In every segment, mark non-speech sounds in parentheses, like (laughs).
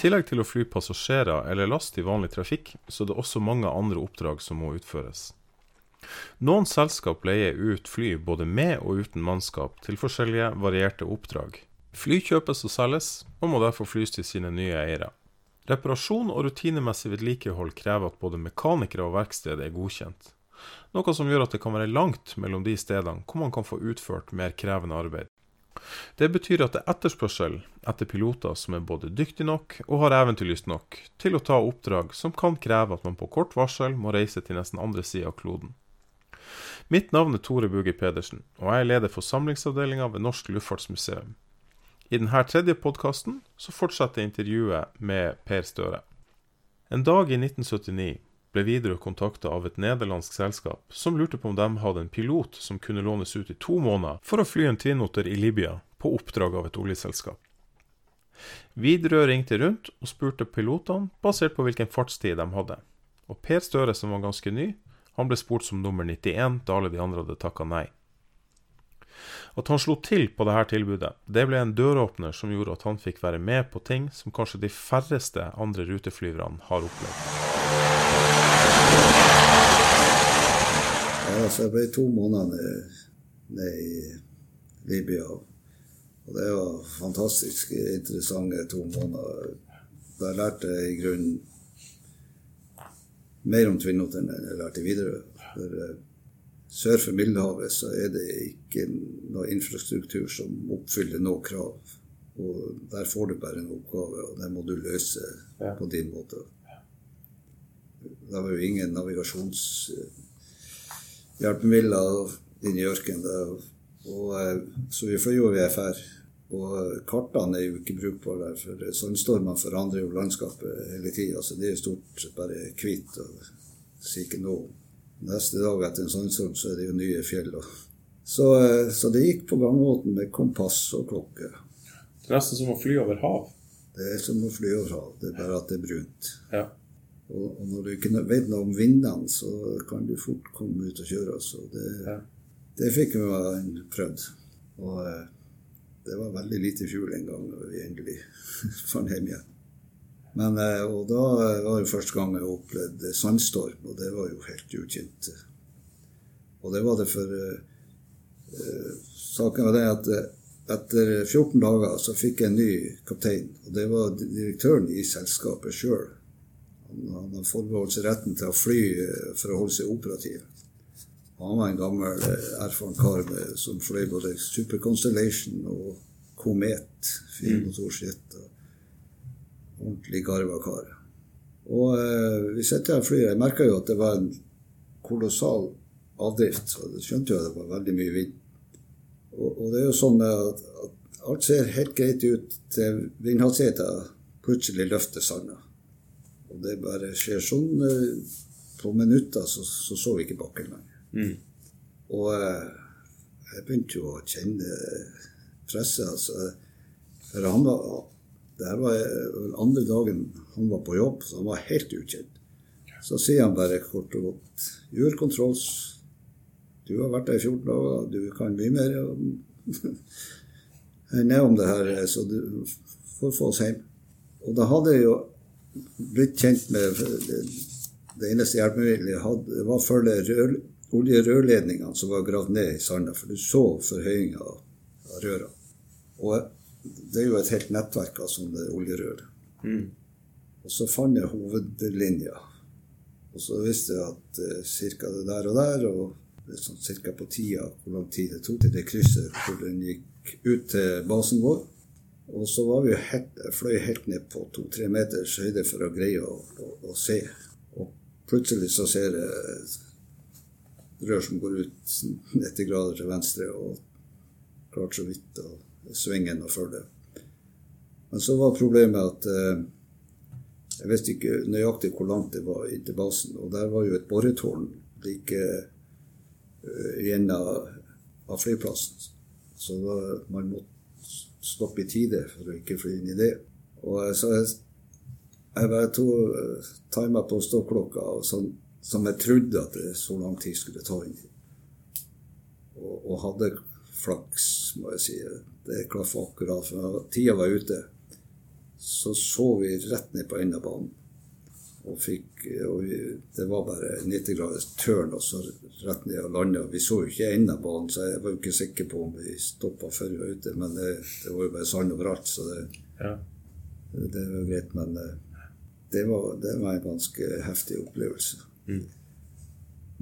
tillegg til å fly passasjerer eller last i vanlig trafikk, så er det også mange andre oppdrag som må utføres. Noen selskap leier ut fly både med og uten mannskap til forskjellige varierte oppdrag. Fly kjøpes og selges, og må derfor flys til sine nye eiere. Reparasjon og rutinemessig vedlikehold krever at både mekanikere og verksted er godkjent, noe som gjør at det kan være langt mellom de stedene hvor man kan få utført mer krevende arbeid. Det betyr at det er etterspørsel etter piloter som er både dyktige nok og har eventyrlyst nok til å ta oppdrag som kan kreve at man på kort varsel må reise til nesten andre sida av kloden. Mitt navn er Tore Buger Pedersen, og jeg er leder for samlingsavdelinga ved Norsk Luftfartsmuseum. I denne tredje podkasten fortsetter intervjuet med Per Støre. En dag i 1979 ble videre kontakta av et nederlandsk selskap som lurte på om de hadde en pilot som kunne lånes ut i to måneder for å fly en twinoter i Libya på oppdrag av et oljeselskap. Widerøe ringte rundt og spurte pilotene basert på hvilken fartstid de hadde. Og Per Støre, som var ganske ny, han ble spurt som nummer 91 da alle de andre hadde takka nei. At han slo til på dette tilbudet, det ble en døråpner som gjorde at han fikk være med på ting som kanskje de færreste andre ruteflyverne har opplevd. Ja, så jeg ble to måneder nede i Libya. Og det var fantastisk interessante to måneder. Da lærte jeg i grunnen mer om Tvinnoteren enn jeg lærte videre. For uh, sør for Middelhavet så er det ikke noe infrastruktur som oppfyller noe krav. Og der får du bare en oppgave, og den må du løse ja. på din måte. Det var jo ingen navigasjonshjelpemidler inni ørkenen. Og, så vi fløy jo VFR. Og kartene er jo ikke brukbare der, for sandstormene forandrer jo landskapet hele tida. Så det er jo stort sett bare hvitt og sier ikke noe. Neste dag etter en sandstorm så er det jo nye fjell. Så, så, det gikk på gangmåten med kompass og klokke. Det er nesten som å fly over hav? Det er som å fly over hav, det er bare at det er brunt. Ja. Og, når du ikke vet noe om vindene, så kan du fort komme ut og kjøre. Så det, Ja. det fikk vi prøvd. Og eh, det var veldig lite fjul en gang når vi endelig (laughs) fant hjem igjen. Men, eh, og da var det første gang jeg opplevde sandstorm, og det var jo helt ukjent. Og det var det for eh, eh, Saken var det at etter 14 dager så fikk jeg en ny kaptein, og det var direktøren i selskapet sjøl. Han, hadde forbeholdt seg retten til å fly eh, for å holde seg operativ. Han var en gammel, eh, erfaren kar som fløy både Super Constellation og Komet, firemotorsjet. og Ordentlig garva kar. Og eh, vi sitter her og flyr. Jeg merka jo at det var en kolossal avdrift. Så jeg skjønte jo at det var veldig mye vind. Og, og det er jo sånn at, at alt ser helt greit ut til vindhastigheten plutselig løfter sanda. Og det bare skjer sånn eh, på minutter, så så, vi ikke bakken lenger. Og eh, jeg begynte jo å kjenne presset. altså. For han var, det her var vel andre dagen han var på jobb, så han var helt ukjent. Så sier han bare kort og godt Gjør kontrolls. Du har vært der i 14 dager, du kan mye mer enn jeg om det her, så du får få oss hjem. Og da hadde jeg jo blitt kjent med det, det eneste hjelpemiddelet jeg hadde, var å følge rør, oljerørledningene som var gravd ned i sanda, for du så forhøyinga av røra. Og det er jo et helt nettverk av sånne oljerør. Og så fant jeg hovedlinja. Og så visste jeg at eh, ca. det der og der, og sånn ca. på tida hvor lang tid det tok til det krysset hvor den gikk ut til basen vår. Og så var vi jo helt, fløy helt ned på to-tre meters høyde for å greie å, å, å se. Og plutselig så ser jeg rør som går ut 90 grader til venstre, og klart så vidt å svinge inn og følge. Men så var problemet at eh, jeg visste ikke nøyaktig hvor langt det var inn til basen. Og der var jo et boretårn like uh, i enden av, av flyplassen. Så da, man måtte stoppe i tide for å ikke fly inn i det. Og så jeg, jeg bare to timer på stopklokka, sånn, som jeg trodde at det så lang tid skulle ta inn. Og, og hadde flaks, må jeg si. Det klaffa akkurat. For tida var ute. så så vi rett ned på enden av banen. Og, fikk, og det var bare 90 graders tørn og så rett ned og landa. Vi så jo ikke enden av banen, så jeg var jo ikke sikker på om vi stoppa før vi var ute. Men det, det var jo bare sand overalt, så det, Ja. det, det var greit. Men eh, det var, det var en ganske heftig opplevelse. Mm.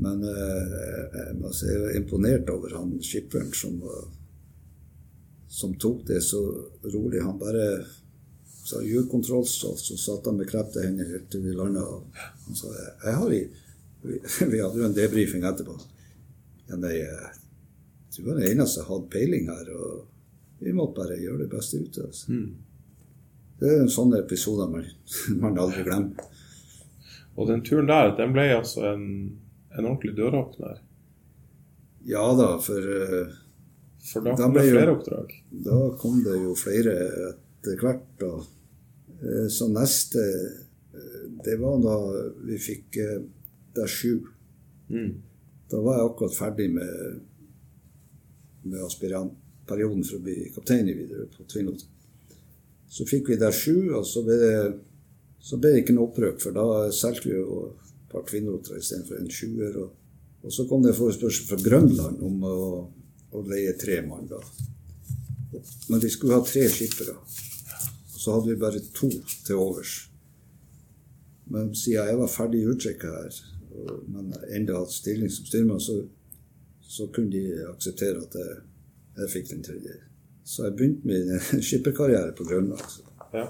Men eh, jeg, må jeg var imponert over han skipperen som, som tok det så rolig. Han bare sa 'gjør kontrollstoff', så satt han med krepte hender helt til vi landa. Han sa jeg har vi, vi, (laughs) vi hadde jo en debrifing etterpå. Ja, nei, eh, du var den eneste som hadde peiling her, og vi måtte bare gjøre det beste ut av det. Mm. Det er en sånn episode man, (laughs) man aldri glemmer. Og den turen der, den ble altså en, en ordentlig døråpner. Ja da, for uh, For da kom det flere jo- oppdrag. Da kom det jo flere etter hvert. da. Eh, Så neste eh, Det var da vi fikk eh, der sju. Mm. Da var jeg akkurat ferdig med, med aspirantperioden for å bli kaptein i Widerøe på Tvinnot. Så fikk vi der sju, og så ble det, så ble det ikke noe opprøk, for da solgte vi jo et par Tvinnrotere istedenfor en sjuer. Og, og så kom det en forespørsel fra Grønland om å, å leie tre mann da. Men de skulle ha tre skippere. Så hadde vi bare to til overs. Men siden jeg var ferdig i uttrekket her, men enda hadde stilling som styrmann, så, så kunne de akseptere at jeg, jeg fikk den tredje. Så jeg begynte min (laughs) skipperkarriere på Grønland. altså. Ja.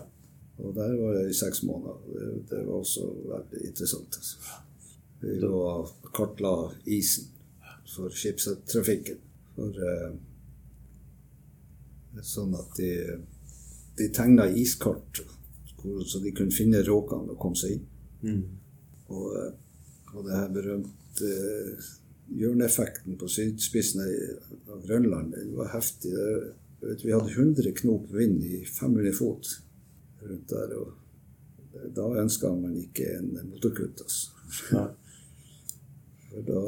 Og der var jeg i seks måneder. Det, det var også veldig interessant. Altså. Vi lå og kartla isen for skipstrafikken. For eh, sånn at de, de tegna iskart så de kunne finne råkene og komme seg inn. Mm. Og, eh, og det her berømte eh, hjørneeffekten på sydspissen av Grønland den var heftig. Det, vi hadde 100 knop vind i 500 fot rundt der. og Da ønska man ikke en motorkutt. Altså. (laughs) For da,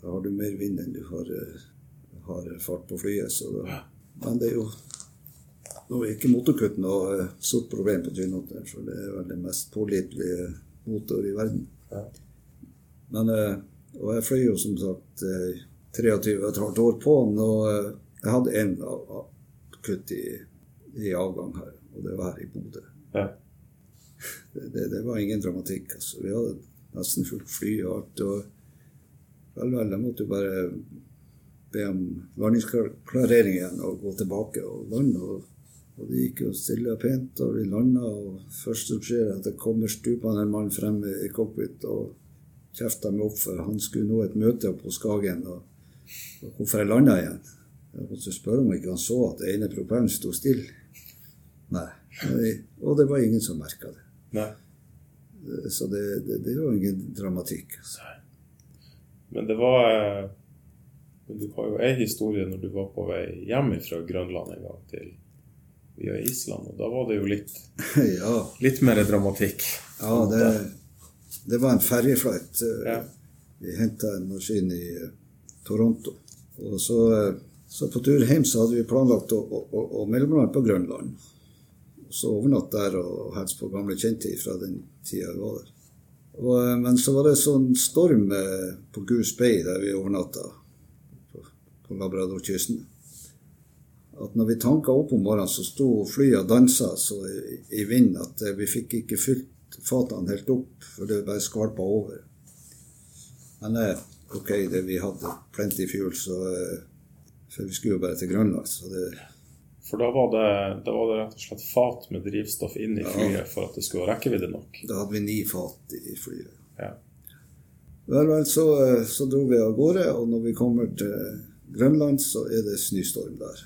da har du mer vind enn du har, eh, har fart på flyet. Så da, men det er jo nå er ikke motorkutt noe eh, stort problem på Tynhotter, for det er vel den mest pålitelige motor i verden. Ja. Men, eh, og jeg fløy jo som sagt eh, 23 et halvt år på den, og eh, jeg hadde én kutt i, i avgang her, og det var her i Bodø. Ja. (laughs) Det, det, det var ingen dramatikk. altså. Vi hadde nesten fullt fly og alt. og Vel, vel, jeg måtte jo bare be om landingsklarering igjen og gå tilbake og lande. Og, og det gikk jo stille og pent, og vi landa. Og først som skjer, at det kommer stupende en mann frem i cockpit og kjefta meg opp, for han skulle nå et møte oppe på Skagen. Og, og hvorfor jeg landa igjen. Jeg måtte spørre om ikke han så at den ene propellen sto stille. Nei. Og det var ingen som merka det. Nei. Så det, det, det var ingen dramatikk. Altså. Men det var eh, du har jo ei historie når du var på vei hjem fra Grønland en gang til via Island, og da var det jo litt, (laughs) ja, litt mer dramatikk. ja det, det var en ferjeflight. Ja. Vi henta en maskin i eh, Toronto. Og så, eh, så på tur hjem så hadde vi planlagt å, å, å, å mellomlande på Grønland. Så overnatt der og hilse på gamle kjente fra den tida jeg var der. Og, eh, men så var det sånn storm eh, på Goose Bay der vi overnatta, på, på Labradorkysten. At når vi tanka opp om morgenen, så sto flyet og dansa så i, i vind at eh, vi fikk ikke fylt fatene helt opp, for det bare skvalpa over. Men eh, ok, det, vi hadde plenty fuel, så eh, For vi skulle jo bare til Grønland, så det For da var, det, da var det rett og slett fat med drivstoff inn i flyet for at det skulle ha rekkevidde nok. Da hadde vi ni fat i flyet. Ja. Vel, vel, så, så dro vi av gårde, og når vi kommer til Grønland, så er det snøstorm der.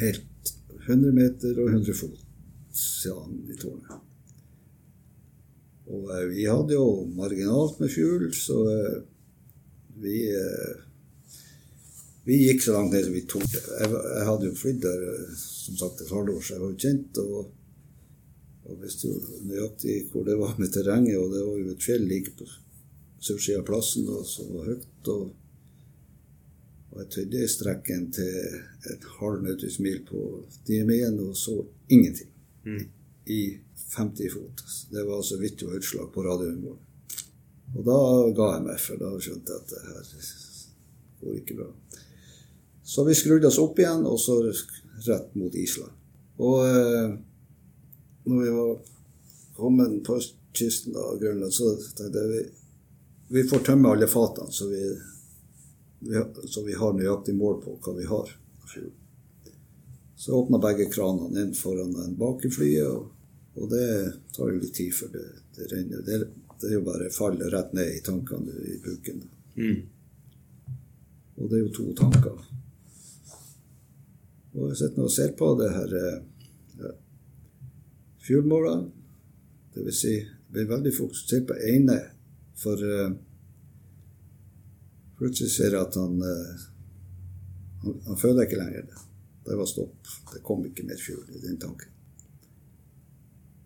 Helt 100 meter og 100 fot, sa han i tårnet. Og eh, vi hadde jo marginalt med fugl, så eh, vi eh, vi gikk så langt ned som vi torde. Jeg, jeg hadde jo flydd der eh, som sagt et halvår, så jeg var jo kjent. Og, og visste jo nøyaktig hvor det var med terrenget, og det var jo et fjell like på sørsida av plassen og som var høyt. Og, og jeg tøyde strekken til et halvnautisk mil på Diemien og så ingenting. i 50 fot. Det var så vidt det var utslag på radioen vår. Og da ga jeg meg, for da skjønte jeg at det her går ikke bra. Så vi skrudde oss opp igjen, og så rett mot Island. Og eh, når vi var kommet på kysten av Grønland, så tenkte jeg vi, vi får tømme alle fatene, så vi, så vi har nøyaktig mål på hva vi har. Så åpna begge kranene, en foran en bak i flyet. Og, og det tar jo litt tid før det, det renner. Det, det er jo bare faller rett ned i tankene i buken. Og det er jo to tanker. Og jeg sitter og ser på det her ja, fuelmålene. Det vil si, jeg blir veldig fokusert på ene, for uh, plutselig ser jeg at han, uh, han Han føder ikke lenger. Det. det var stopp. Det kom ikke mer fugl i den tanken.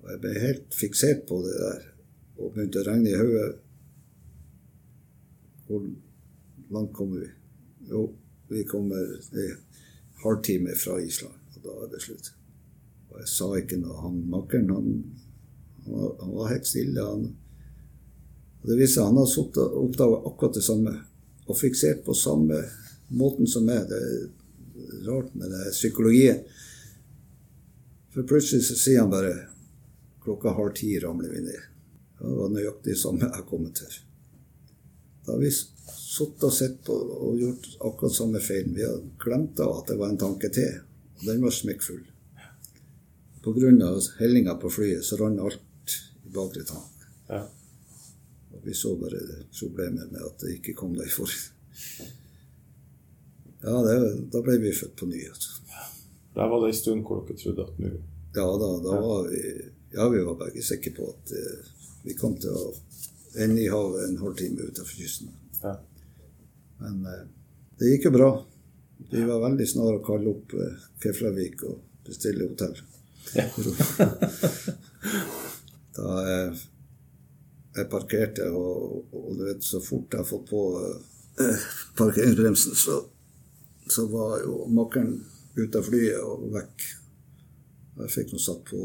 Og jeg ble helt fiksert på det der og begynte å regne i hodet. Hvor langt kommer vi? Jo, vi kommer en halvtime fra Island, og da er det slutt. Og jeg sa ikke noe. Han makkeren, han, han, han var helt stille. Han, og det viste seg han hadde oppdaga akkurat det samme, og fiksert på samme måten som meg. Det er rart med det psykologien. For plutselig så sier han bare klokka halv ti ramler vi ned. Det var nøyaktig det samme jeg kom til. Da har vi sittet og sett på og gjort akkurat samme feil. Vi har glemt av at det var en tanke til, og den var smekkfull. Pga. hellinga på flyet så rant alt i bakre tank. Ja. Vi så bare problemet med at det ikke kom deg for. Ja, det, da ble vi født på ny. Altså. Der var det en stund hvor dere trodde at nå Ja, da, da var vi Ja, vi var begge sikre på at eh, vi kom til å ende i havet en halvtime utenfor kysten. Ja. Men eh, det gikk jo bra. Vi var veldig snare å kalle opp eh, Keflavik og bestille hotell. Ja. (laughs) da jeg, jeg parkerte, og, og, du vet, så fort jeg har fått på parkeringsbremsen, så, så var jo makkeren ute av flyet og vekk. Jeg fikk nå satt på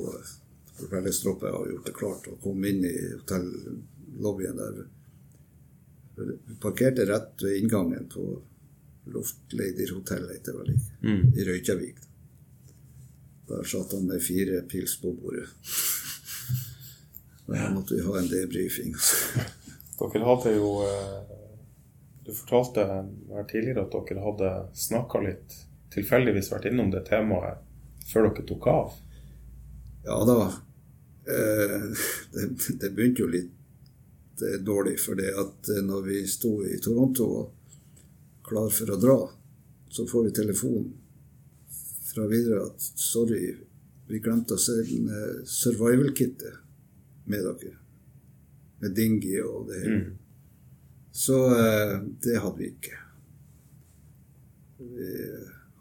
propellerstroppet og gjort det klart og kom inn i hotellobbyen der. Vi parkerte rett ved inngangen på Loftleiderhotellet, heter det vel, Mm. i Røykjavik. Der satt han med fire pils på bordet. Da måtte vi ha en debrifing. (laughs) Dere hadde jo eh, Du fortalte her tidligere at dere hadde snakka litt, tilfeldigvis vært innom det temaet før dere tok av. Ja da. Eh, (laughs) det, det begynte jo litt eh, dårlig, for det at når vi sto i Toronto og klar for å dra, så får vi telefon fra videre at sorry, vi glemte å sende survival-kittet med dere. Med dinghy og det hele. Mm. Så eh, det hadde vi ikke. Vi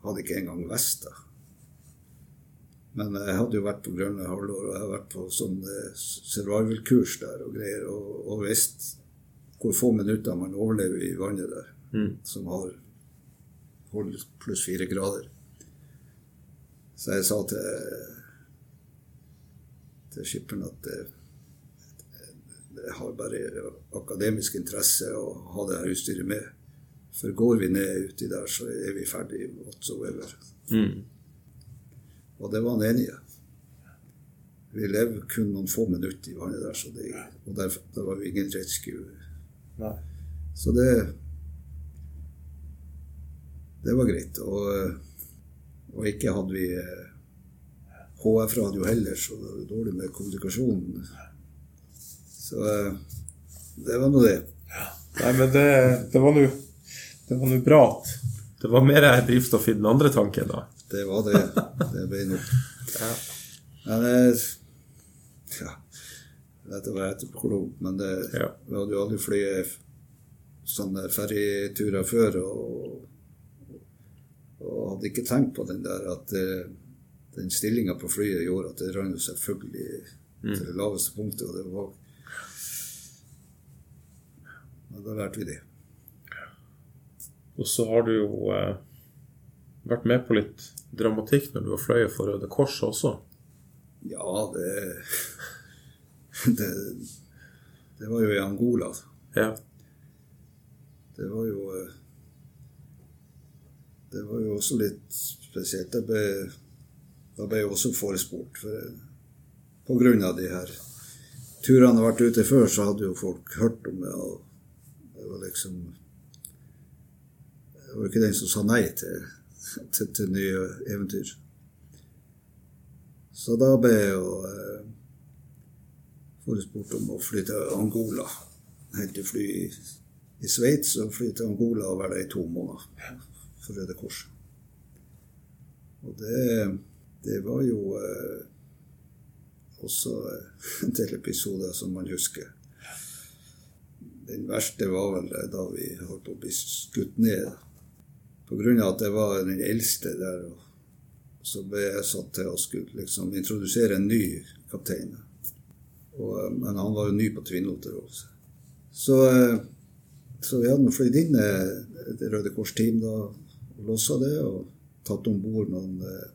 hadde ikke engang vester. Men jeg hadde jo vært på Grønne halvår, og jeg har vært på sånn eh, survival-kurs der og greier, og, og visst hvor få minutter man overlever i vannet der, Mm. som har holdt pluss fire grader. Så jeg sa til, til skipperen at jeg har bare akademisk interesse å ha det her utstyret med. For går vi ned uti der, så er vi ferdig whatsoever. Mm. Og det var han enig i. Vi lever kun noen få minutter i vannet der, så det, og der, der var jo ingen rettskue. Så det Det var greit. Og, og ikke hadde vi eh, HF-radio heller, så det var dårlig med kommunikasjon. Så eh, det var nå det. Ja. Nei, men det, det var nå Det var nå bra at det var mer drivstoff i den andre tanken, da. Det var det. Det ble nok. Ja. Men ja, Dette var etterpåklok, men det, Ja. vi hadde jo aldri flyet sånne ferjeturer før. Og, og hadde ikke tenkt på den der at eh, den stillinga på flyet gjorde at det rant jo selvfølgelig til det laveste punktet. Og det var Men da lærte vi det. Og så har du jo eh, vært med på litt dramatikk når du har fløyet for Røde Kors også. Ja, det, det Det var jo i Angola. Ja. Det var jo eh, Det var jo også litt spesielt. Det ble, da ble jeg også forespurt. For, på grunn av de her turene jeg har vært ute før, så hadde jo folk hørt om det. Og det var liksom Det var ikke den som sa nei til, til, til nye eventyr. Så da ble jeg jo eh, forespurt om å fly til Angola. Hente fly i, i Sveits og fly til Angola og være der i to måneder for Røde Kors. Og det, det var jo eh, også eh, en del episoder som man husker. Den verste var vel da vi holdt på å bli skutt ned. Av at jeg var den eldste der. så ble jeg satt til å skulle liksom introdusere en ny kaptein. Og, eh, men han var jo ny på Tvinnlotter også. Så, eh, så vi hadde fløyet inn et Røde Kors-team da, og lossa det, og tatt om bord eh,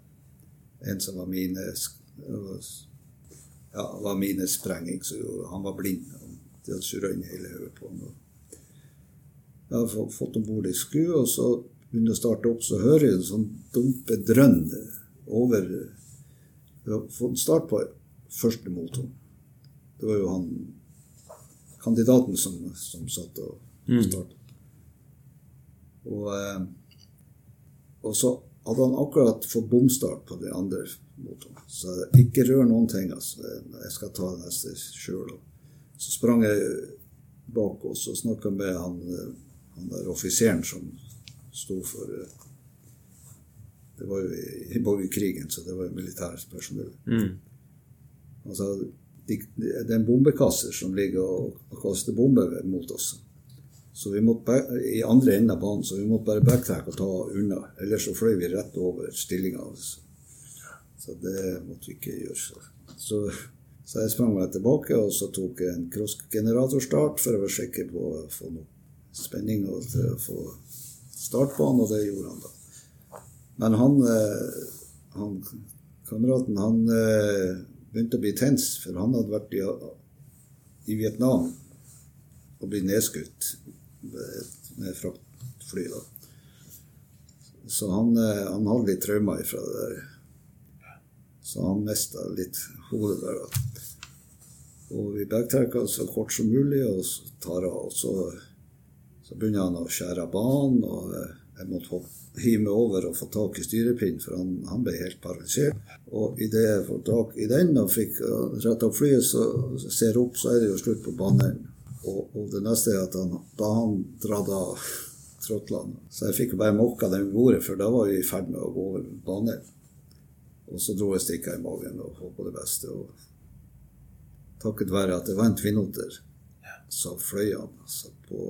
En som var mine ja, var minesprenging, så han var blind. De hadde surra inn hele hodet på ham. Jeg hadde fått om bord i sku, og så begynner å starte opp, så hører jeg en sånn dumpe drønn over Jeg har fått start på første motoren. Det var jo han kandidaten som, som satt og starta. Mm. Og, eh, og, så hadde han akkurat fått bomstart på den andre motoren. Så ikke rør noen ting. altså. Jeg skal ta det neste sjøl. Så sprang jeg bak oss og snakka med han, han der offiseren som sto for Det var jo i, i borgerkrigen, så det var jo militært personell. Mm. Altså, de, de, det er en bombekasser som ligger og, og kaster bomber mot oss. Så vi måtte i andre enden av banen, så vi måtte bare backtracke og ta unna. Ellers så fløy vi rett over stillinga. Altså. Så det måtte vi ikke gjøre. Så, så, så jeg sprang meg tilbake, og så tok jeg en crossgeneratorstart for å være sikker på å få noe spenning og til å få start på han, og det gjorde han da. Men han, han kameraten, han begynte å bli tens, for han hadde vært i, i Vietnam og blitt nedskutt med fraktfly. da. Så han, han hadde litt traumer ifra det der. Så han mista litt hodet der. da. Og vi backtracka så kort som mulig og så av. Og så, så begynner han å skjære av banen, og jeg måtte hive meg over og få tak i styrepinnen, for han, han, ble helt paralysert. Og idet jeg får tak i den og fikk retta opp flyet, så ser opp, så er det jo slutt på banen. Og, og, det neste er at han, han dratt av trådlene Så jeg fikk bare mokka den bordet, for da var vi i ferd med å gå over banen. Og så dro jeg stikka i magen og håpa det beste. Og takket være at det var en tvinnoter, så fløy han altså, på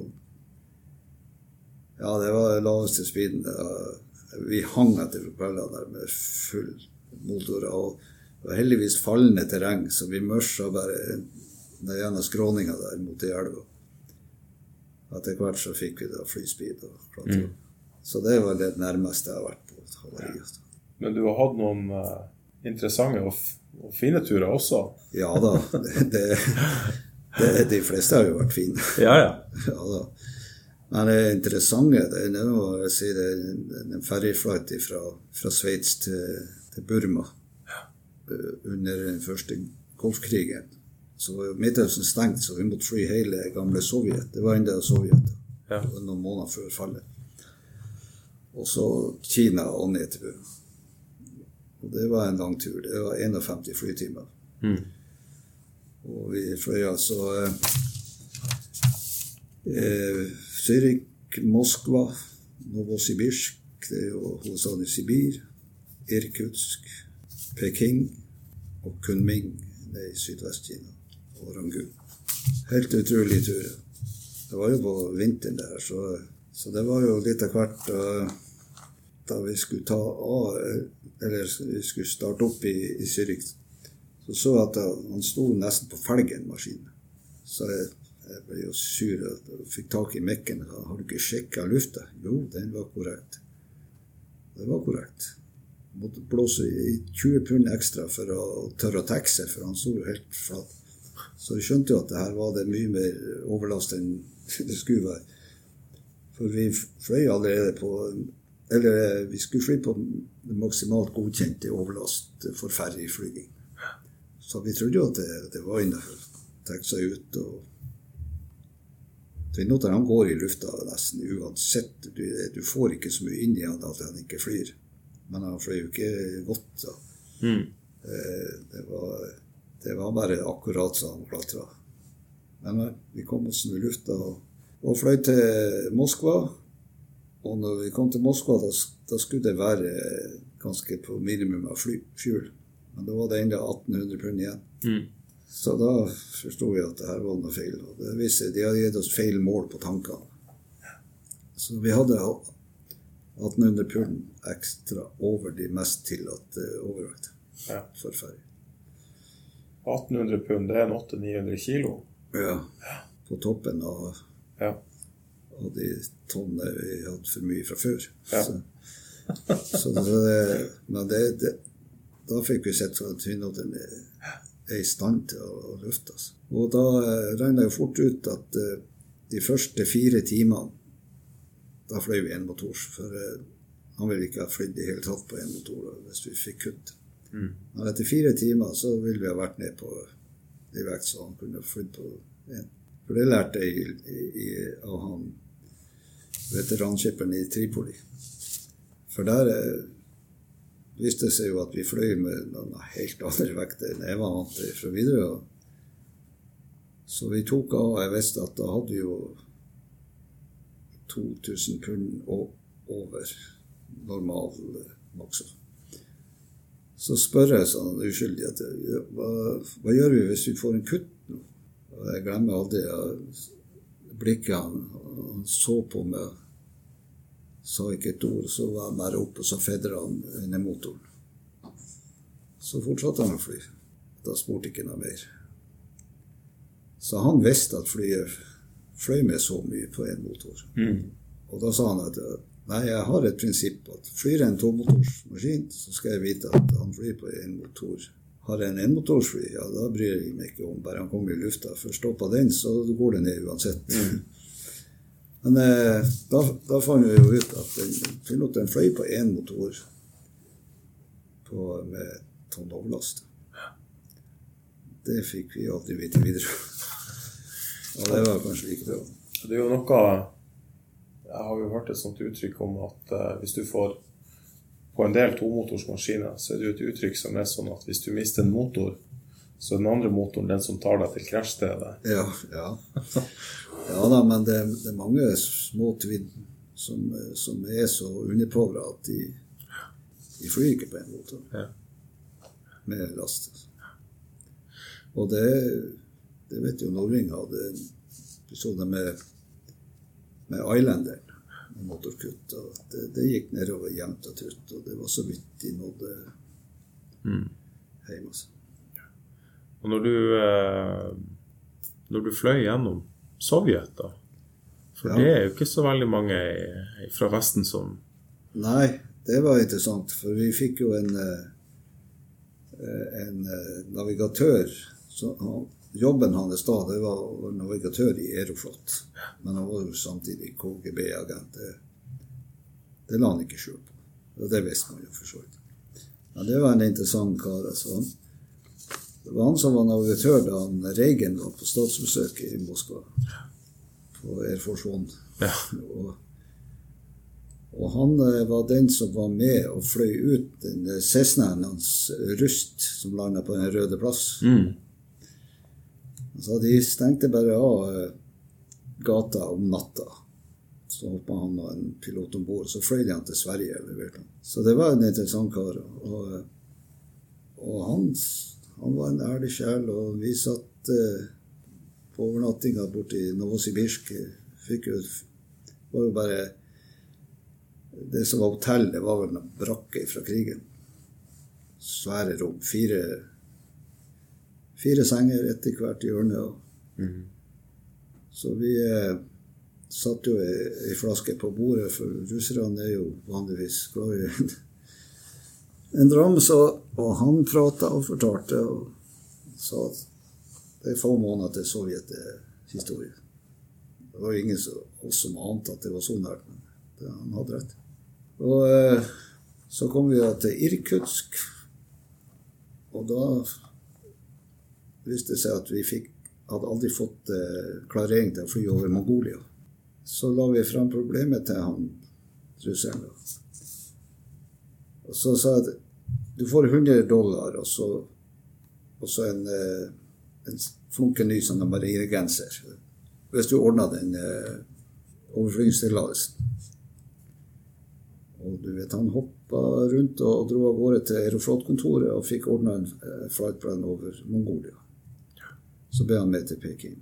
ja, det var den laveste speeden. Vi hang etter propellene der med full motor. Og det var heldigvis fallende terreng, så vi mørsa bare gjennom skråninga der mot i elva. Etter hvert så fikk vi da flyspeed og klatre. Mm. Så det var det nærmeste jeg har vært på et havari. Men du har hatt noen uh, interessante og, og, fine turer også? Ja da. Det, det, det, de fleste har jo vært fine. Ja, ja. ja da. Men det interessante det er nå si det, en ferjeflight fra, fra Sveits til, til, Burma ja. Eh, under den første Golfkrigen. Så var Midtøsten stengt, så vi måtte fly hele gamle Sovjet. Det var enda Sovjet. Ja. Det var noen måneder før fallet. Og så Kina og ned til Burma. Og det var en lang tur. Det var 51 flytimer. Mm. Og vi fløy altså eh, eh Zürich, Moskva, Novosibirsk, det er jo hovedstaden i Sibir, Irkutsk, Peking og Kunming, er i Sydvest-Kina, og Rangun. Helt utrolig tur. Det var jo på vinteren der, så, så det var jo litt av hvert da, da vi skulle ta av, eller skulle starte opp i, i Zürich, så så jeg at han sto nesten på felgen, maskinen. Så jeg jeg ble jo sur og fikk tak i mikken. 'Har du ikke sjekka lufta?' Jo, den var korrekt. Det var korrekt. måtte blåse i 20 pund ekstra for å tørre å tekke seg, for han sto helt flat. Så vi skjønte jo at det her var det mye mer overlast enn (laughs) det skulle være. For vi fløy allerede på Eller vi skulle fly på den maksimalt godkjente overlast for ferjeflyging. Så vi trodde jo at det, det var innafor. Trekke seg ut og Tvinotter han går i lufta nesten uansett. Du, du, får ikke så mye inn i han at han ikke flyr. Men han fløy jo ikke godt. Mm. Eh, det, var, det, var, bare akkurat så han klatra. Men eh, vi kom oss i lufta og, og fløy til Moskva. Og når vi kom til Moskva, da, da skulle det være ganske på minimum av fly, fuel. Men da var det ennå 1800 pund igjen. Mm. Så da forsto vi at det her var noe feil. Og det viste, de hadde gitt oss feil mål på tankene. Så vi hadde 1800 pund ekstra over de mest tillatte overvekt ja. for ferje. 1800 pund, det er en 800-900 kilo? Ja. På toppen av, ja. Av de tonnene vi hadde for mye fra før. Ja. Så, så det, men det, det, da fikk vi sett at Tvinnodden er i stand til å, løfte oss. Og da regna jeg fort ut at eh, de første fire timene da fløy vi enmotors. For eh, han ville ikke ha flydd i hele tatt på enmotor hvis vi fikk kutt. Mm. Men etter fire timer så ville vi ha vært ned på i vekt, så han kunne flydd på én. For det lærte jeg i, i, av han veteranskipperen i Tripoli. For der viste seg jo at vi fløy med noen helt andre vekter enn jeg var vant til fra Widerøe. Så vi tok av. og Jeg visste at da hadde vi jo 2000 pund over normal maks. Så spør jeg sånn uskyldig at hva, hva, gjør vi hvis vi får en kutt nå? Og jeg glemmer aldri blikket han, han så på meg sa ikke et ord. Så var han bare oppe, og så fedra han ned motoren. Så fortsatte han å fly. Da spurte ikke noe mer. Så han visste at flyet fløy med så mye på én motor. Mm. Og da sa han at nei, jeg har et prinsipp at flyr en tomotorsmaskin, så skal jeg vite at han flyr på én motor. Har jeg en enmotorsfly, ja, da bryr jeg meg ikke om. Bare han kommer i lufta. For stopper den, så går det ned uansett. Mm. Men eh, da, da, fant vi jo ut at den, piloten fløy på én motor på, med tonn overlast. Det fikk vi aldri vite videre. Og det var kanskje like bra. Det er jo noe Jeg har jo hørt et sånt uttrykk om at uh, hvis du får på en del tomotorsmaskiner, så er det jo et uttrykk som er sånn at hvis du mister en motor, så er den andre motoren den som tar deg til krasjstedet. Ja, ja. (laughs) Ja da, men det, det er mange små tvinn som, som, er så underpåvra at de, de flyr ikke på en motor ja. med last. Og det, det vet jo Norring hadde så det med, med Islanderen, med motorkutt. det, det, gikk nedover jevnt og trutt, og det var så vidt de nådde mm. hjem. Altså. Og når du, eh, når du fløy gjennom Sovjet, da? For ja. det er jo ikke så veldig mange fra Vesten som Nei, det var interessant. For vi fikk jo en, eh, en eh, navigatør så, Jobben hans da det var å være navigatør i Aeroflot. Men han var jo samtidig KGB-agent. Det, det, la han ikke skjul på. Og det visste man jo for så vidt. Men det var en interessant kar. altså. Det var han som var navigatør da han Reagan var på statsbesøk i Moskva. På Air Force One. Ja. Og, og, han eh, var den som var med og fløy ut den Cessnaen hans Rust, som landa på Den røde plass. Mm. Så de stengte bare av eh, gata om natta. Så hoppa han og en pilot om bord, så fløy de han til Sverige. Leverte. Så det var en interessant kar. Og, og han han var en ærlig sjel, og vi satt eh, på overnattinga borti Novosibirsk. Fikk jo var jo bare Det som var hotell, det var vel en brakke fra krigen. Svære rom. Fire, fire senger etter hvert hjørne. Mm. Så vi eh, satt jo ei, ei, flaske på bordet, for russerne er jo vanligvis glad i en dram, så, og han prata og fortalte og sa at det er få måneder til Sovjet er historie. Det var ingen som, oss som ante at det var så nært, men det, han hadde rett. Og eh, så kom vi til Irkutsk, og da viste det seg at vi fikk, hadde aldri fått eh, klarering til å fly over Mongolia. Så la vi fram problemet til han russeren. Og så sa jeg du får 100 dollar og så, og så en, eh, en flunke ny sånn marinegenser. Hvis du ordner den eh, overflygingstillatelsen. Og du vet, han hoppa rundt og dro av gårde til Aeroflot-kontoret og fikk ordna en eh, flightplan over Mongolia. Så ble han med til Peking.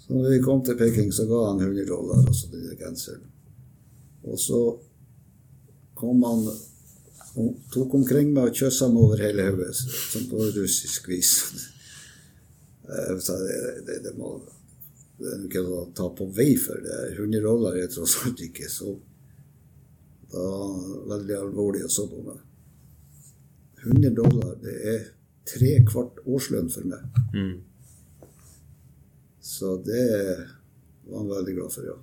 Så når vi kom til Peking, så ga han 100 dollar, altså den genseren. Og så kom han og tok omkring meg og kyssa meg over hele hodet, som på russisk vis. (laughs) Jeg sa det, det, det må det er ikke å ta på vei for det. 100 dollar er tross alt ikke så Da veldig alvorlig å så på meg. 100 dollar, det er tre kvart årslønn for meg. Mm. Så det var han veldig glad for, ja.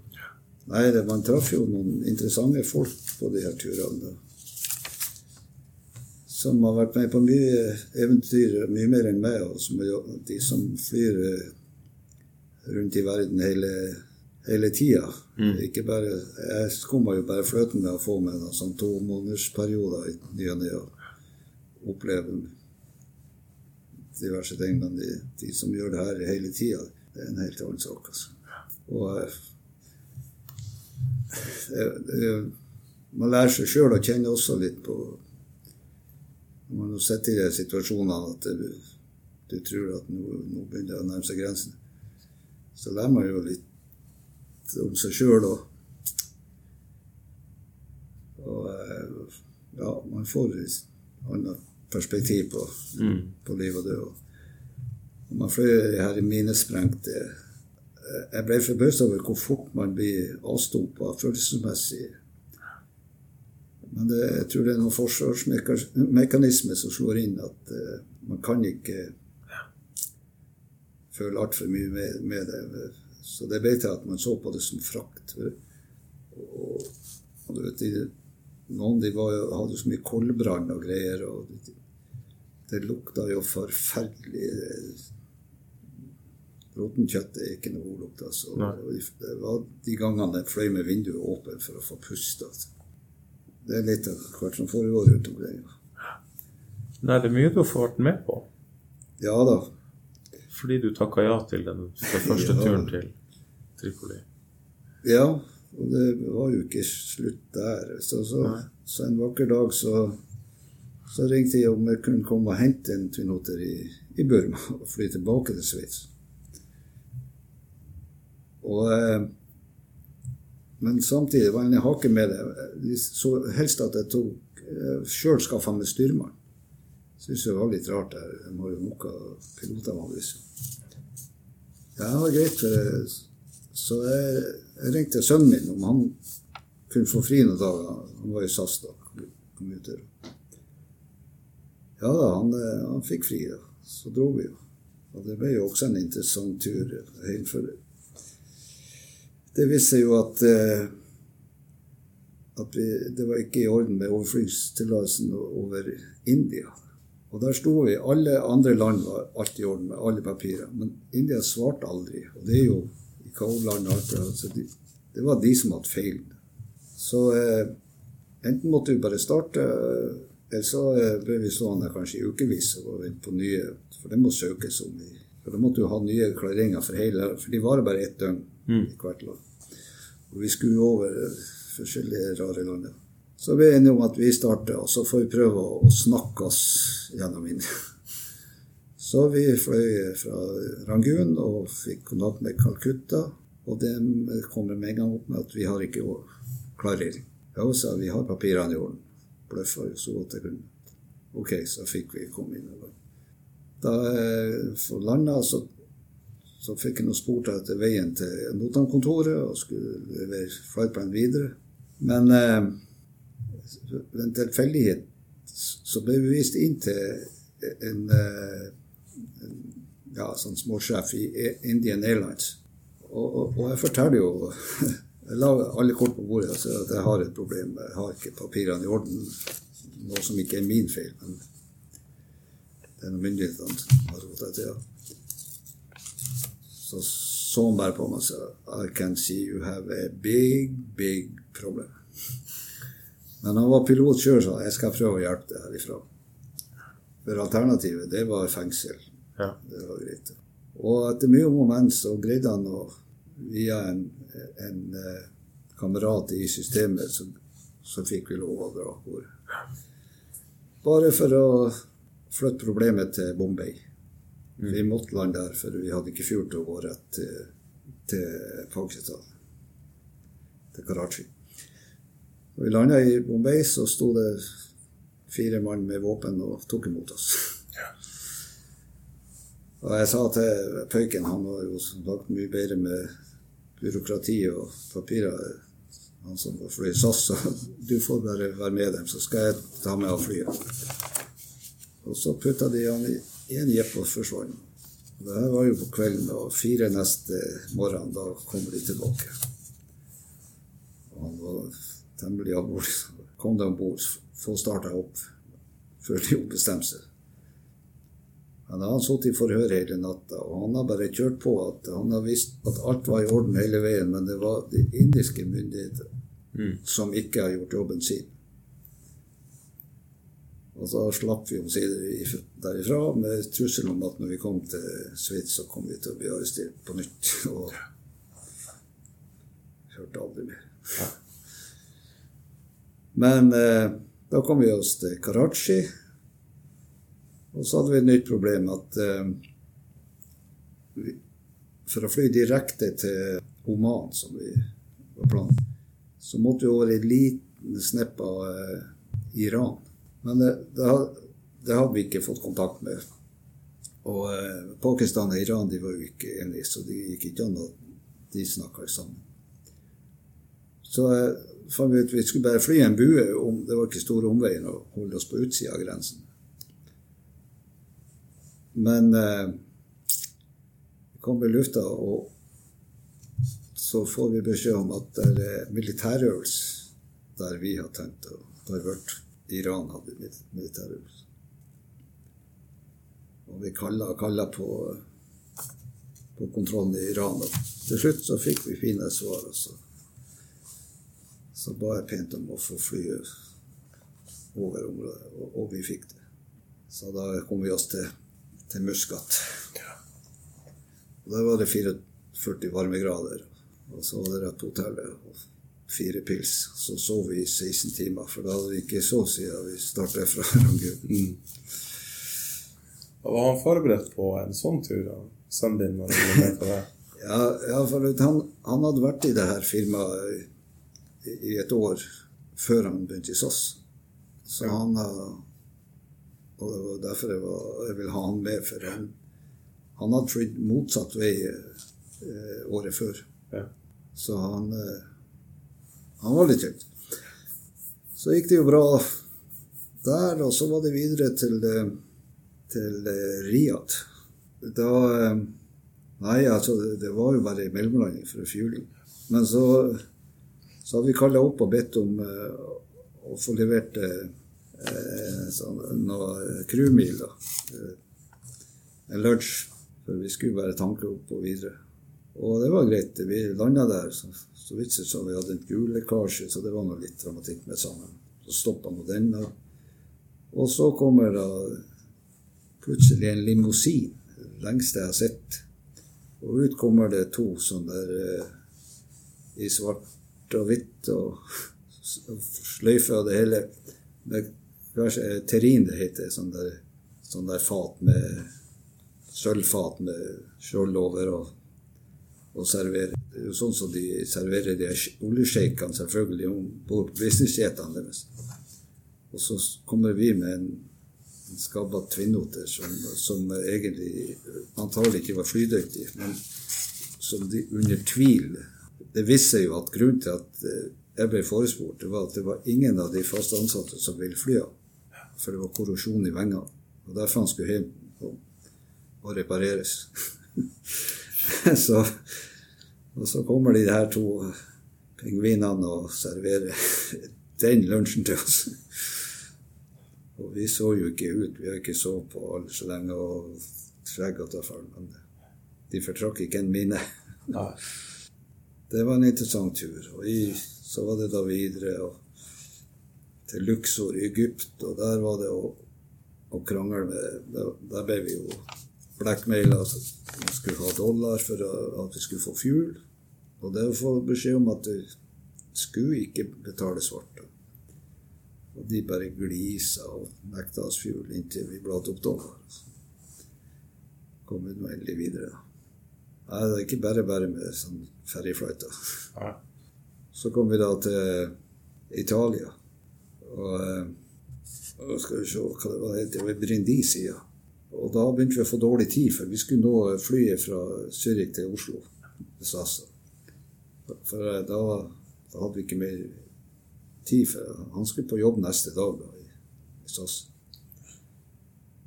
Nei, det, man traff jo noen interessante folk på de her turene. Som har vært med på mye eventyr, mye mer enn meg. Og som, de som flyr eh, rundt i verden hele, hele tida. Mm. Ikke bare, jeg skumma jo bare fløten med å få med noen sånn tomånedersperioder i ny og ne og oppleve diverse ting. Men de, de, som gjør det her hele tida, det er en helt annen sak. altså. Og eh, det, det, man lærer seg sjøl å kjenne også litt på Når man sitter i de situasjonene at du, du tror at nå, nå begynner det å nærme seg grensen, så lærer man jo litt om seg sjøl og Og eh, ja, man får et annet perspektiv på, Mm. på liv og død. Og man fløy her i minesprengte jeg ble forbauset over hvor fort man blir avstumpa følelsesmessig. Men det, jeg tror det er noen forsvarsmekanismer som slår inn, at uh, man kan ikke føle altfor mye med, med, det. Så det ble til at man så på det som frakt. Og, og du vet, de, noen de var, hadde så mye koldbrann og greier, og det, det lukta jo forferdelig Råttent kjøtt er ikke noe god lukt. Altså. Det var de gangene jeg fløy med vinduet åpent for å få puste. Altså. Det er litt av hvert som foregår rundt omkring. Nei, det er mye du har vært med på. Ja da. Fordi du takka ja til den, den første Ja. turen til Tripoli. Ja, og det var jo ikke slutt der. Så, så, så en vakker dag så, så ringte jeg om jeg kunne komme og hente en Twin Otter i, i Burma og fly tilbake til Sveits. Og, eh, men samtidig var det en hake med det. De så helst at jeg tok eh, sjøl skaffa meg styrmann. Syns det var litt rart. Der. De har jo nok av piloter vanligvis. Ja, det var greit. For så jeg, jeg ringte sønnen min om han kunne få fri noen dager. Han var i SAS da. Commuter. Ja da, han, eh, han fikk fri. da. Så dro vi jo. Og det ble jo også en interessant tur. helt for det viste seg jo at, eh, at vi, det var ikke i orden med overflygstillatelsen over India. Og der sto vi. Alle andre land var alt i orden med alle papirer. Men India svarte aldri. Og det er jo i Kaoland alt det der, så de, det var de som hadde feil. Så eh, enten måtte vi bare starte, eh, eller så eh, ble vi stående kanskje i ukevis og vente på nye, for det må søkes om. i for Da måtte du ha nye klareringer for hele For de varer bare ett døgn Mm. i hvert land. Og vi skulle over eh, forskjellige rare land. Så vi er enige om at vi starter, og så får vi prøve å snakke oss gjennom inn. (laughs) Så vi fløy fra Rangoon og fikk kontakt med Calcutta. Og de kommer med en gang opp med at vi har ikke klarering. Ja, sa vi har papirene i orden. Bløffa jo så godt jeg kunne. Ok, så fikk vi komme inn. Da jeg landa, så, så fikk jeg noe spurt etter veien til Notam-kontoret og skulle levere flightplan videre. Men eh, ved en tilfeldighet så ble vi vist inn til en, eh, en ja, sånn småsjef i Indian Airlines. Og, og, og jeg forteller jo la alle kort på bordet og si at jeg har et problem. Jeg har ikke papirene i orden. Noe som ikke er min feil, men det er noe myndighetene har rota til. Så så han bare på meg og sa I can see you have a big, big problem. Men han var pilot sjøl, så jeg skal prøve å hjelpe deg herifra. For alternativet, det var fengsel. Ja. Det var greit. Og etter mye om og men så greide han å via en, en eh, kamerat i systemet, så, så fikk vi lov å dra av gårde. Bare for å flytte problemet til Bombay. Vi måtte lande der, for vi hadde ikke fjord til å gå rett til, til Pakistan. Til Karachi. Når vi landa i Bombay, så sto det fire mann med våpen og tok imot oss. Og jeg sa til pøyken, han var jo som sagt mye bedre med byråkrati og papirer, han som var fløy SAS, sa du får bare være med dem, så skal jeg ta med av flyet. Og så putta de han i en jepp og forsvant. Det her var jo på kvelden, og fire neste morgen, da kommer de tilbake. Og han var temmelig alvorlig. Kom de om bord, få starta opp før de ombestemte seg. Men han satt i forhør hele natta, og han har bare kjørt på at han har visst at alt var i orden hele veien, men det var de indiske myndigheter som ikke har gjort jobben sin. Og så slapp vi omsider derifra med trussel om at når vi kom til Sveits, så kom vi til å bli arrestert på nytt. (laughs) Og hørte aldri mer. Men eh, da kom vi oss til Karachi. Og så hadde vi et nytt problem at eh, for å fly direkte til Oman, som vi var planen, så måtte vi over en liten snepp av eh, Iran. Men det, det, det, hadde vi ikke fått kontakt med. Og eh, Pakistan og Iran de var jo ikke enige, så det gikk ikke an at de snakka sammen. Så eh, fant vi ut vi skulle bare fly en bue. Om, det var ikke store omveien å holde oss på utsida av grensen. Men eh, kom i lufta, og så får vi beskjed om at det er militærøvelse der vi har tenkt å vært Iran hadde militærøvelse. Og vi kalla og kalla på, på kontrollen i Iran. Og til slutt så fikk vi fine svar. Og så, så ba jeg pent om å få flyet over området, og, og vi fikk det. Så da kom vi oss til til Muskat. Og Der var det 44 varmegrader. Og så var det rett på hotellet. og Fire pils. Så sov vi i 16 timer, for da hadde vi ikke så siden vi startet fra (laughs) Rangoon. Mm. Var han forberedt på en sånn tur? Sønnen din når han ble med på det? (laughs) ja, ja, for han, han, hadde vært i det her firmaet i, i et år før han begynte i SAS. Så ja. han har og det var derfor jeg, var, jeg ville ha han med. For han, han hadde flydd motsatt vei eh, året før. Ja. Så han, eh, han var litt tynn. Så gikk det jo bra der, og så var det videre til, eh, til eh, Riyadh. Da eh, Nei, altså, det, var jo bare en mellomlanding for en. Men så, så hadde vi kalla opp og bedt om eh, å få levert eh, sånn, noe crewmil. Eh, en lunsj. For vi skulle bare tanke opp og videre. Og det var greit. Vi landa der. Så, så vidt så vi hadde en gullekkasje, så det var noe litt dramatikk med sammen. Så stoppa nå den. Og, og så kommer da plutselig en limousin. Det lengste jeg har sett. Og ut kommer det to sånne der eh, i svart og hvitt og (laughs) sløyfe og det hele. Med terrin det heter. Sånn der, sånn der fat med sølvfat med skjold over og, og servere. Det er jo sånn som de serverer de oljesjeikene selvfølgelig om bord på businessjetene deres. Og så kommer vi med en, en skabba tvinnoter som, som, egentlig antagelig ikke var flydyktig, men som de under tvil Det viser jo at grunnen til at eh, jeg ble forespurt, det var at det var ingen av de fast ansatte som ville fly av. for det var korrosjon i vengene. Og derfor han skulle hjem og, og repareres. (laughs) så, og så kommer de her to pingvinene og serverer den lunsjen til oss. Og vi så jo ikke ut. Vi har ikke så på alle så lenge og skjeggete fall. Men de fortrakk ikke en mine. det var en interessant tur. Og i, så var det da videre og, til Luxor i Egypt. Og der var det å, å krangle med Der, der ble vi jo blackmaila. at vi skulle ha dollar for at vi skulle få fuel. Og det å få beskjed om at vi skulle ikke betale svart. Og de bare glisa og nekta oss fuel inntil vi bladde opp dollar. Kom vi nå endelig videre. Nei, det er ikke bare bare med sånn ferjeflighter. Så kom vi da til Italia. Og, og eh, skal vi se hva det var, det var Brindisi, ja. Og da begynte vi å få dårlig tid, for vi skulle nå flyet fra Zürich til Oslo. For eh, da, da hadde vi ikke mer tid, for han skulle på jobb neste dag da, i, i SAS.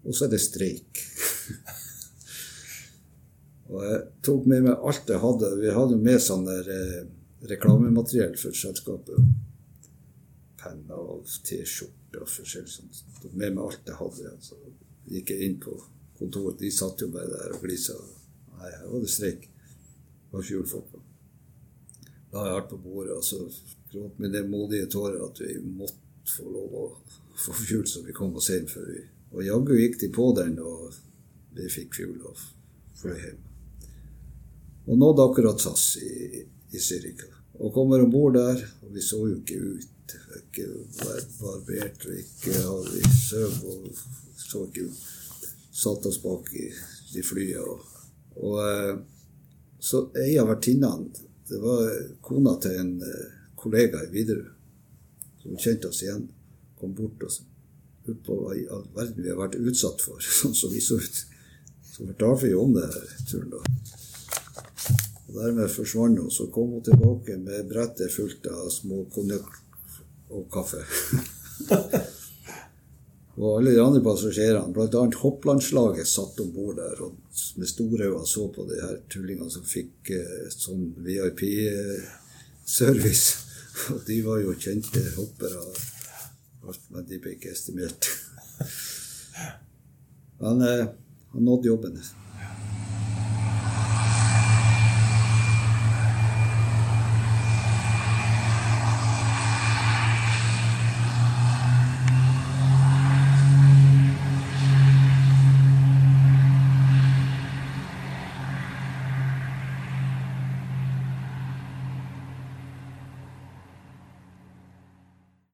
Og så er det streik. (laughs) og jeg tok med meg alt jeg hadde. Vi hadde jo med sånn der eh, reklamemateriell for selskapet. Penner og T-skjorter og forskjellig sånt. Med meg alt jeg hadde. Så gikk jeg inn på kontoret. De satt jo bare der og glisa. Nei, her var det streik. Det var ikke Da La jeg alt på bordet. og så gråt med det modige tårer at vi måtte få lov å få fjul, så vi kom oss hjem. For vi. Og jaggu gikk de på den, og vi fikk fjul og fløy hjem. Og nådde akkurat SAS i, i Zürich. Og kommer om bord der, og vi så jo ikke ut. Ikke barbert og ikke hadde vi søv og så ikke. Satt oss bak i de flyet. Og, og eh, så ei av vertinnene, det var kona til en eh, kollega i Widerøe som kjente oss igjen, kom bort og lurte på hva i all verden vi har vært utsatt for, (laughs) sånn som vi så ut. Så fortalte vi om det her turen, da. Og Dermed forsvant hun. Så kom hun tilbake med brettet fullt av små konjakk og kaffe. (laughs) og alle de andre passasjerene, bl.a. hopplandslaget, satt om bord der og med store øyne så på de her tullingene som fikk eh, sånn VIP-service. (laughs) Og de var jo kjente hoppere, men de ble ikke estimert. (laughs) Men eh, han nådde jobben.